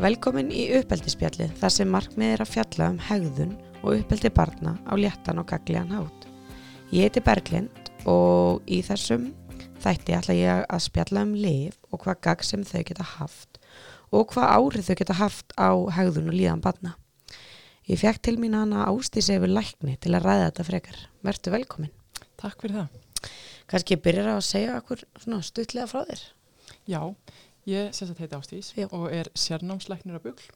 Velkomin í uppeldisspjallið þar sem markmið er að fjalla um hegðun og uppeldi barna á léttan og gagliðan hátt. Ég heiti Berglind og í þessum þætti ætla ég að spjalla um liv og hvað gagg sem þau geta haft og hvað árið þau geta haft á hegðun og líðan barna. Ég fekk til mín hana Ástísi yfir lækni til að ræða þetta frekar. Vertu velkomin. Takk fyrir það. Kanski ég byrjar að segja okkur stuttlega frá þér. Já, ég sem sagt heiti Ástís Já. og er sérnámslæknir að bugl.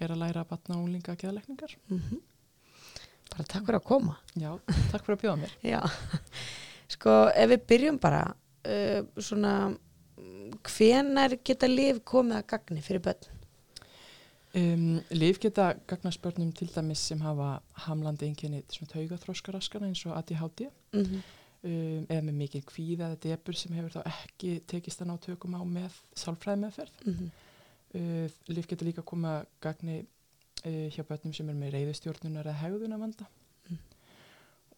Er að læra að batna úlinga að geðalækningar. Mm Bara takk fyrir að koma. Já, takk fyrir að bjóða mér. Já, sko ef við byrjum bara uh, svona hvenar geta liv komið að gagni fyrir börn? Um, Líf geta gagnast börnum til dæmis sem hafa hamlandi einkenni svona taugaþróskaraskana eins og ADHD Mm -hmm. Um, eða með mikið kvíða eða debur sem hefur þá ekki tekist að ná tökum á með sálfræði meðferð. Mm Uh, líf getur líka að gagni uh, hjá börnum sem er með reyðustjórnunar eða hegðuna vanda Mm.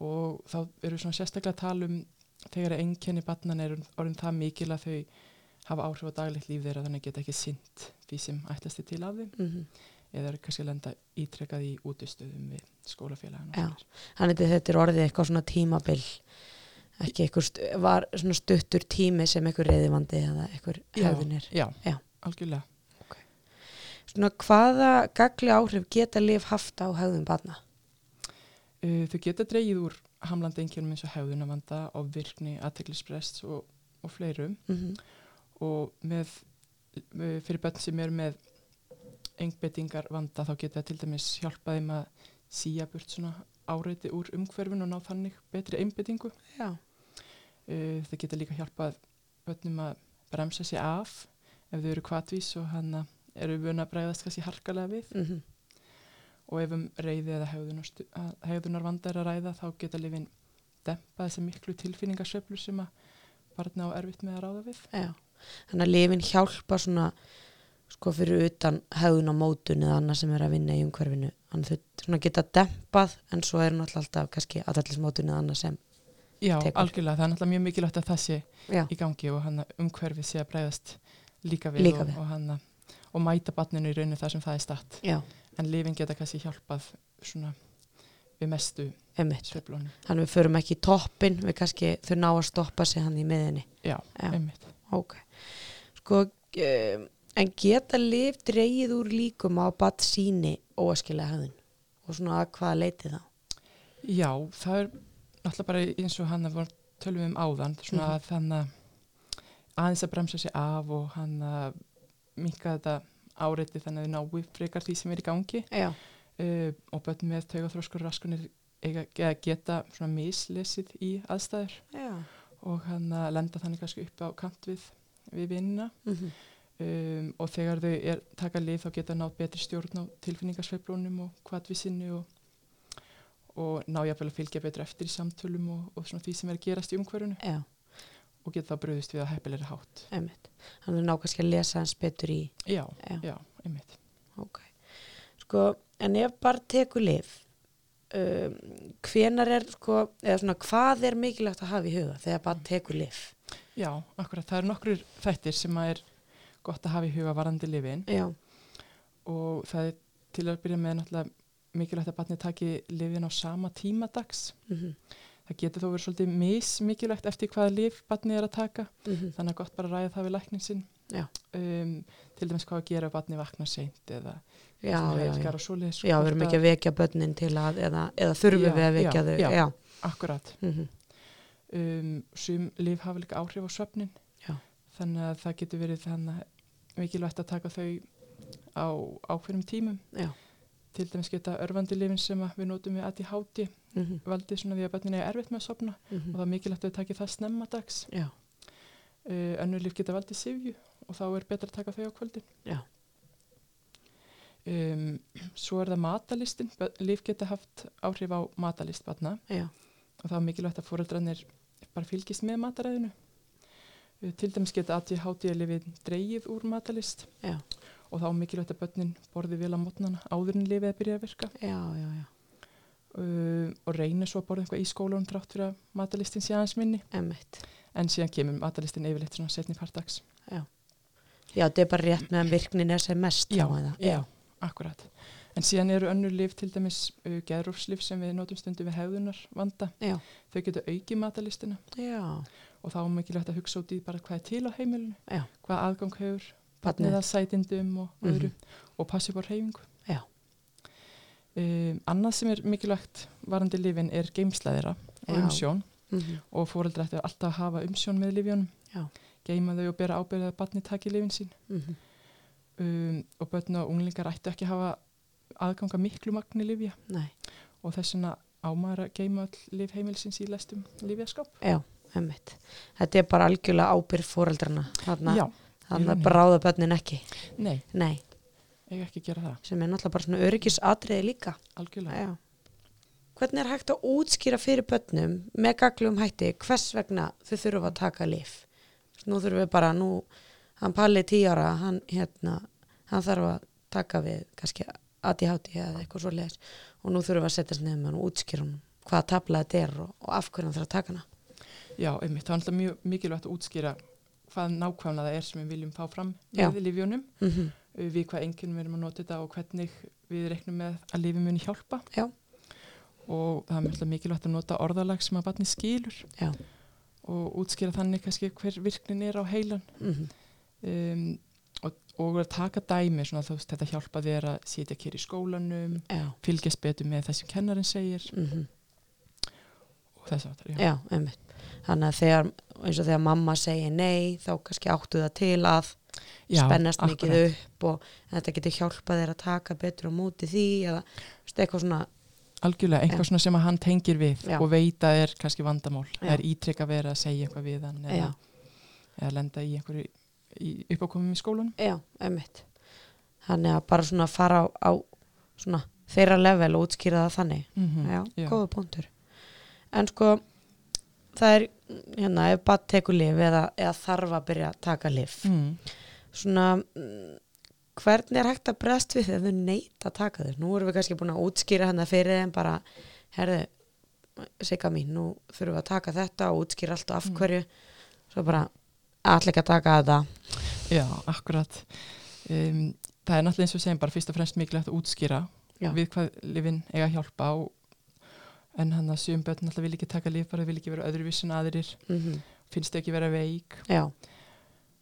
og þá eru svona sérstaklega að tala um þegar einkenni barnan er orðin það mikil að þau hafa áhrif á daglegt líf þeirra þannig geta ekki sint því sem ætlast er til af þeim -hmm. eða kannski lenda ítrekkað í útustöðum við skólafélagana Já. Þannig að þetta er orðið eitthvað svona tímabil ekki st var svona stuttur tími sem eitthvað reyðivandi eða eitthvað hegðunir. já, Já. algjörlega Svona hvaða gagli áhrif geta liv haft á hegðun barna? uh, þau geta dreigið úr hamlandi einkennum eins og hegðunavanda og virkni, aðteglisbrest og, og fleirum Mm og með, með fyrir börn sem eru með engbetingar vanda þá geta til dæmis hjálpa þeim að síja burt svona áreiti úr umhverfin og ná þannig betri einbetingu. Já. Uh, það geta líka hjálpað börnum að bremsa sér af ef þau eru kvatvís og hann eru vun að bregðast kannski harkalega við Mm og ef um reyði eða hegðunar, hegðunar vanda er að ræða þá geta lifin dempa þessi miklu tilfinningarsöflur sem að barna á erfitt með að ráða við. Já. Þannig að lifin hjálpa svona sko fyrir utan hegðun á mótun eða annað sem er að vinna í umhverfinu. Þannig að þau geta dempað en svo er náttúrulega alltaf kannski aðallismótun eða annað sem. Já, Tekur. algjörlega. Það er náttúrulega mjög mikilvægt að það sé Já. í gangi og hann umhverfið sé að bregðast líka við, Líka og, við. og, hana, og mæta barninu í rauninu þar sem það er statt. Já, En lifin geta kannski hjálpað svona við mestu sveiflunum. Þannig við förum ekki í toppin, við kannski þau ná að stoppa sig hann í miðinni. Já, Já. einmitt. Ok. Sko, um, en geta lif dreigið úr líkum á bat síni óaskilega hegðun? Og svona að hvaða leiti þá? Já, það er náttúrulega bara eins og hann að tölum um áðan, svona Mhm. að þannig aðeins að bremsa sig af og hann að minka þetta áreiti þannig að þau náu frekar því sem er í gangi. Uh, og börn með taugaþróskur raskunir eiga, geta svona mislesið í aðstæður. Já. og hann að lenda þannig kannski upp á kant við, við vinnina Mm um, og þegar þau er, taka lið þá geta nátt betri stjórn á tilfinningarsveiflunum og kvatvísinni og, og ná jáfnvel að fylgja betur eftir í samtölum og, og svona því sem er að gerast í umhverfunu Já, og geta þá bröðist við að heppilegri hátt. einmitt. Þannig að ná kannski að lesa hans betur í. Já, Já. já, einmitt. Ok. Sko, en ef bara tekur lif, um, hvenar er, sko, eða svona, hvað er mikilvægt að hafa í huga þegar bara tekur lif? Já, akkurat. Það eru nokkur þættir sem að er gott að hafa í huga varandi lifin Já. og það er til að byrja með náttúrulega mikilvægt að barnið taki lifin á sama tíma dags. Mm Það getur þó verið svolítið mis mikilvægt eftir hvaða lif barnið er að taka. -hmm. þannig að gott bara að ræða það við læknin sinn um, til dæmis hvað að gera ef barni vakna seint eða helgar og svoleiðis Já, við erum ekki að vekja börnin til að, eða, eða þurfum við að vekja þau. já. Já. akkurat Mm um, sum lif hafa líka áhrif á svefnin Já. þannig að það getur verið þannig að mikilvægt að taka þau á ákveðnum tímum Já. Til dæmis geta örfandi lifin sem að við notum við ADHD Mm -hmm. valdið svona því að barnin er erfitt með að sopna og það er mikilvægt að þau taki það snemma dags. Uh, önnur lif geta valdið sifju og þá er betra að taka þau á kvöldin. Já, Um, svo er það matalistin, líf geta haft áhrif á matalist batna já, og það er mikilvægt að fóreldrarnir bara fylgist með mataræðinu. Uh, til dæmis geta ADHD-lifið dreigið úr matalist já, og þá mikilvægt að börnin borði vel á mótnana áður en lifið að byrja að virka já, já, já, uh, og reynir svo að borða eitthvað í skólanum trátt fyrir að matalistin sé aðeins minni emmitt. en síðan kemur matalistin yfirleitt svona setni partags. Já. Já, þetta er bara rétt meðan virknin er sem mest. Já, já, akkurat. En síðan eru önnur lif, til dæmis uh, geðrúfslif sem við notum stundum við hefðunar vanda. Já. Þau geta aukið matalistina Já, og þá er mikilvægt að hugsa út í bara hvað er til á heimilinu, Já. hvað aðgang hefur, Barnið að sætindum og Mhm. öðru og passi upp á reyfingu. Um, annað sem er mikilvægt varandi lifin er geimslaðira og umsjón mm og fóreldra ætti alltaf að hafa umsjón með lifjónum, geima þau og bera ábyrðið að barni taki lifin sín. -hmm. um, og börn og unglingar ættu ekki að hafa aðganga miklu magni lifja Nei, og þess vegna ámæður að geima all lif heimilsins í lestum lifjaskáp. já, emmitt. Þetta er bara algjörlega ábyrð fóreldrana. Þannig Já, að rauninni. bráða bönnin ekki. nei, Nei, ég ekki gera það, sem er náttúrulega bara svona öryggisatriði líka. algjörlega. Já. Hvernig er hægt að útskýra fyrir börnum með gaglum hætti hvers vegna þau þurfa að taka lif? Nú þurfum við bara, nú, hann Palli tí ára, hann hérna, hann þarf að taka við kannski ADHD eða eitthvað svo leiðis og nú þurfum við að setja með hann og útskýra hann hvaða tabla þetta er og, og af hverju hann þarf að taka hana. Já, einmitt, það er alltaf mjög mikilvægt að útskýra hvað nákvæmlega það er sem við viljum fá fram með lifjónum, Mm -hmm. við hvað enginn við erum að nota þetta og hvernig við reknum með að lifi muni hjálpa. Já. Og það er mjög mikilvægt að nota orðalag sem að barni skilur Já. og útskýra þannig kannski hver virknin er á heilan Mm um, og, og að taka dæmi svona veist þetta hjálpa þér að sitja kér í skólanum Já. fylgjast betur með það sem kennarinn segir Mm og þess að það Já, einmitt. Þannig að þegar, eins og þegar mamma segir nei, þá kannski áttu það til að spennast mikið upp og þetta getur hjálpað þér að taka betur á móti því eða eitthvað svona, algjörlega, einhvað svona sem að hann tengir við Já. og veit að er kannski vandamál Já. það er ítrekka verið að segja eitthvað við hann já, eða, eða lenda í einhverju uppákomum í skólanum já, einmitt. Þannig að bara svona fara á, á svona þeirra level og útskýra það þannig. mm Já, góða punktur. En sko, það er, hérna, ef bara tekur lif eða, eða þarf að byrja að taka lif, mm. svona mm, hvernig er hægt að bregðast við þegar þau neita að taka þau nú erum við kannski búin að útskýra hann fyrir þeim bara, herðu sigga mín, nú þurfum við að taka þetta og útskýra allt og af Mm. svo bara, allir ekki að taka þetta Já, akkurat um, það er náttúrulega eins og segjum bara fyrst og fremst mikilvægt að útskýra Já. við hvað lifin eiga að hjálpa og, en hann að sjöum börn náttúrulega vil ekki taka lif bara vil ekki vera öðruvísin en aðrir. Mm finnst þau ekki vera veik. Já,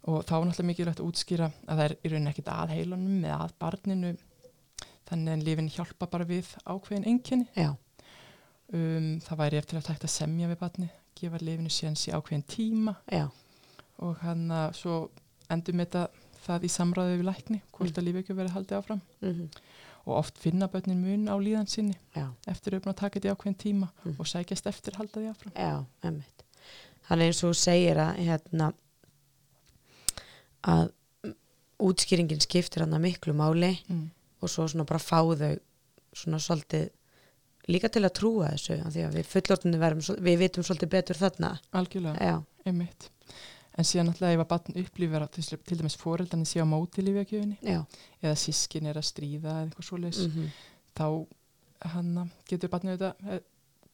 og þá er náttúrulega mikilvægt að útskýra að það er í rauninni ekkit að heilanum eða að barninu. Þannig að lifin hjálpa bara við ákveðin einkenni. Já, um, það væri eftir að tækt að semja við barni gefa lifinu séns í ákveðin tíma. Já, og hann að svo endur með það í samræðu við lækni hvort Mm. að lífi ekki verið haldið áfram. Mm og oft finna börnin mun á líðan sinni já, eftir að taka þetta í ákveðin tíma Mm. og sækjast eftir halda því áfram. Já, emmitt þannig eins og segir að hérna að útskýringin skiptir hann að miklu máli mm. og svo svona bara fá þau svona svolítið líka til að trúa þessu af því að við fullortinni verðum við vitum svolítið betur þarna. Algjörlega, já, einmitt en síðan alltaf ef að barn upplifir að til, dæmis foreldarnir sé á móti lífjakjöfinni já. eða sískin er að stríða eða eitthvað svoleiðis mm þá hann getur barnið þetta eh,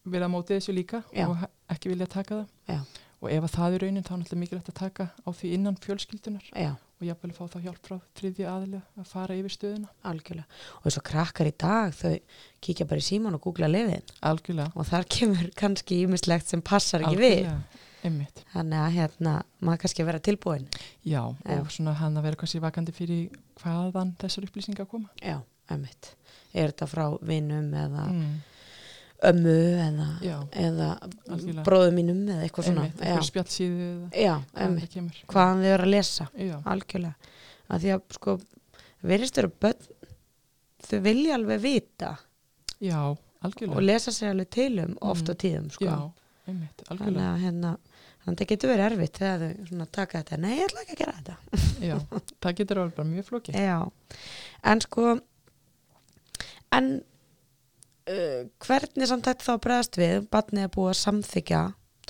verið að móti þessu líka Já. og ekki vilja taka það. Já. og ef að það er raunin þá er náttúrulega mikilvægt að taka á því innan fjölskyldunar já, og jafnvel fá þá hjálp frá þriðja aðilega að fara yfir stöðuna. Algjörlega. Og þess að krakkar í dag þau kíkja bara í síman og googla lifin algjörlega, og þar kemur kannski ímislegt sem passar ekki við einmitt þannig að hérna, maður kannski vera tilbúin Já, Já. og svona hann að vera kannski vakandi fyrir hvaðan þessar upplýsingar koma. já, emmitt er þetta frá vinum eða Mm. ömmu eða, eða bróðum mínum eða eitthvað svona einmitt, einhver spjallsíðu eða emmitt, það kemur. hvaðan þau eru að lesa Já, algjörlega að því að sko verist eru börn þau vilja alveg vita já, og algjörlega. lesa sér alveg til um oft Mm. og tíðum sko. Já, einmitt, þannig algjörlega. að hérna þannig að það getur verið erfitt þegar þau svona taka þetta nei, ég ætla ekki að gera þetta Já, það getur alveg bara mjög flókið. já, en sko en uh, hvernig samt þetta þá bregðast við barnið er búið að samþykja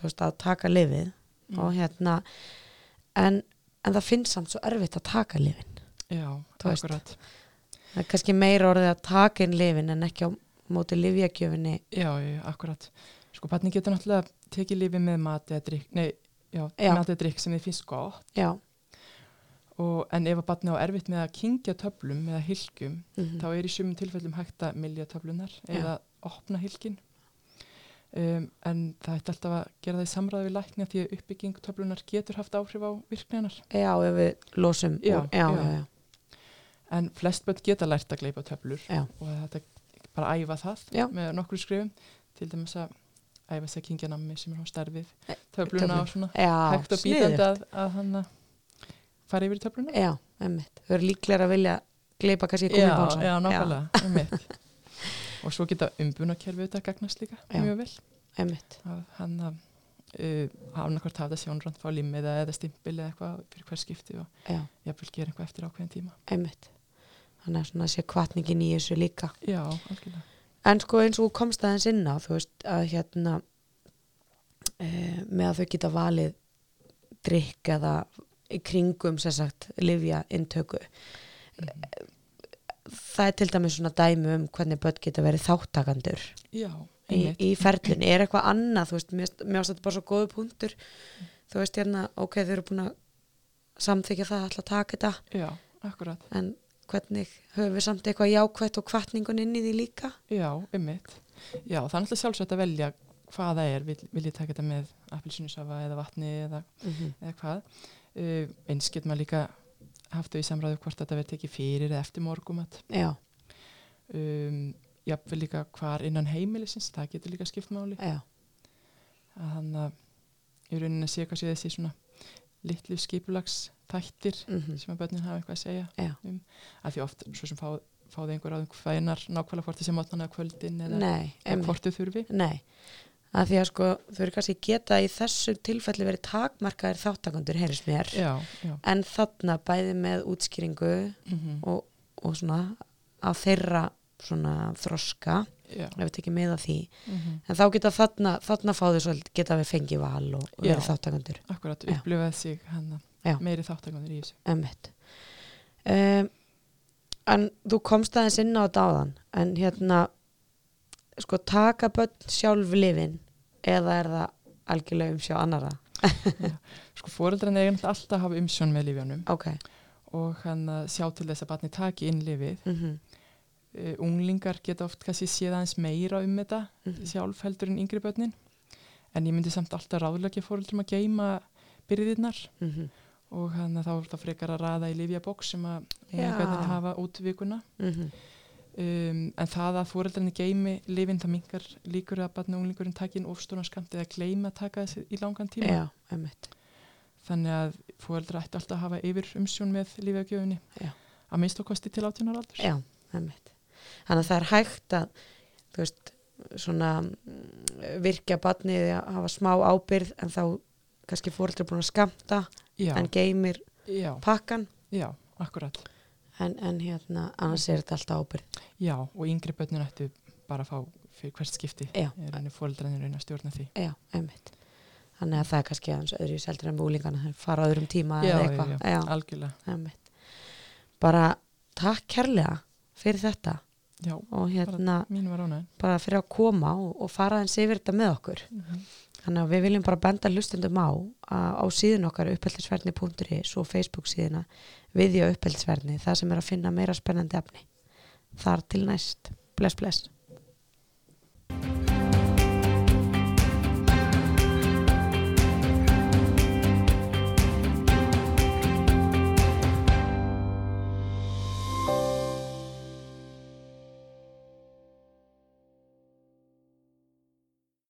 veist, að taka lifið Mm. og hérna en, en það finnst samt svo erfitt að taka lifin Já, akkurat. það er kannski meira orðið að taka inn lifin en ekki á móti lifjakjöfinni Já, akkurat. Sko, barni getur náttúrulega tekið lífi með mat eða drikk, nei, já, Já. mat eða drikk sem þið finnst gott. Já, og, en ef að batni á erfitt með að kingja töflum eða hilkjum mhm, þá er í sumum tilfellum hægt að milja töflunar Já. eða opna hilkin um, en það ætti alltaf að gera það í samræði við lækni því að uppbygging töflunar getur haft áhrif á virkninar já, ef við losum Já, úr, já, já. en flest börn geta lært að gleipa töflur og þetta bara að æfa það með nokkru skrifum til dæmis að að kingja nammi sem er á starfið. Töfluna og svona. Já hægt og bítandi að, að hann að fara yfir töfluna. Já, emmitt, þau eru líklega að vilja gleipa kannski já, gummibánsa já, nákvæmlega einmitt. og svo geta umbunarkerfið þetta gagnast líka Já. mjög vel. emmitt, að hann að uh, hafa nakvort hafa þetta sjónrönd fá limið eða stimpil eða eitthvað fyrir hver skipti og já, ég vil gera eitthvað eftir ákveðin tíma. Emmitt þannig að svona sé kvartningin í þessu líka. Já, algjörlega en sko eins og komst aðeins inn á þú veist að hérna e, með að þau geta valið drikk eða kringum sem sagt livja intöku Mhm. það er til dæmis svona dæmi um hvernig börn geta verið þáttakandur já, í, í ferlun, er eitthvað annað þú veist, mér þetta bara svo góðu punktur. Þú veist hérna, ok, þau eru búin að samþykja það alltaf að taka þetta. Já, akkurat. En hvernig höfum við samt eitthvað jákvætt og kvartningun inn í því líka Já, einmitt. Já, það er náttúrulega sjálfsagt að velja hvað það er, vil, vil ég taka þetta með appilsinusafa eða vatni eða, eða hvað. Uh, eins getur maður líka haft þau í samræðu hvort þetta verður tekið fyrir eða eftir morgumat. já, Um, Jafnvel líka hvar innan heimilisins, það getur líka skipt máli. já, Að hann að í rauninni sé hvað sé þessi svona litlu skipulags þættir mm sem að börnin hafa eitthvað að segja Já. um. Að því oft svo sem fá, fá þau einhver áðum hvænar nákvæmlega hvort þessi mótnan eða kvöldin eða, nei, eða hvort þau þurfi. nei að því að sko þau eru kannski geta í þessu tilfelli verið takmarkaðir þáttakandur heyrðis mér, Já, já. en þarna bæði með útskýringu Mm og, og svona á þeirra svona þroska. Ef við tekið með að því. Mm en þá geta þarna, þarna fáðu svolítið geta við fengið val og, og verið þáttakandur Akkurat, upplifað sig hann Já. meiri þáttakandur í þessu. um, en þú komst aðeins inn á þetta áðan en hérna sko taka börn sjálf lifin eða er það algjörlega um sjá annara Sko fóreldrarnir eiga náttúrulega alltaf að hafa umsjón með lífjánum ok. og hann sjá til þess að barni taki inn lifið. mm Uh, unglingar geta oft kannski séð aðeins meira um þetta Mhm. sjálf heldur en yngri börnin. En ég myndi samt alltaf ráðlega fóreldrum að geima byrðirnar -hmm. og hann að þá er það frekar að raða í lifjabóks sem að unglingarnir hafa út vikuna. Mm Um, en það að fóreldrarnir geimi lifin það mingar líkur að barni og unglingurinn taki inn ofstóna skamt eða gleyma að taka þessi í langan tíma. já, Þannig að fóreldra ætti alltaf að hafa yfir umsjón með lífjagjöfunni Já. að minnst og kosti til átjónar aldurs. já, emmitt þannig að það er hægt að þú veist, svona mm, virkja barnið að hafa smá ábyrð en þá kannski fóreldri búin að skamta Já, en geymir já, pakkan já, akkurat. en, en hérna, annars er þetta alltaf ábyrð Já, og yngri börnin ættu bara að fá fyrir hvert skipti. Já. Fóreldrarnir reyna að stjórna því. Já, einmitt. Þannig að það er kannski aðeins öðru seldur en búlingana, þeir fara á öðrum tíma Já, eða já, eitthvað. já, algjörlega. einmitt. Bara takk kærlega fyrir þetta Já, og hérna ánægin. bara fyrir að koma og, og fara eins yfir þetta með okkur. Þannig að við viljum bara benda hlustendum á á síðun okkar uppeldisverðni.is og Facebook síðuna viðja uppeldisverðni það sem er að finna meira spennandi efni. Þar til næst. Bless, bless.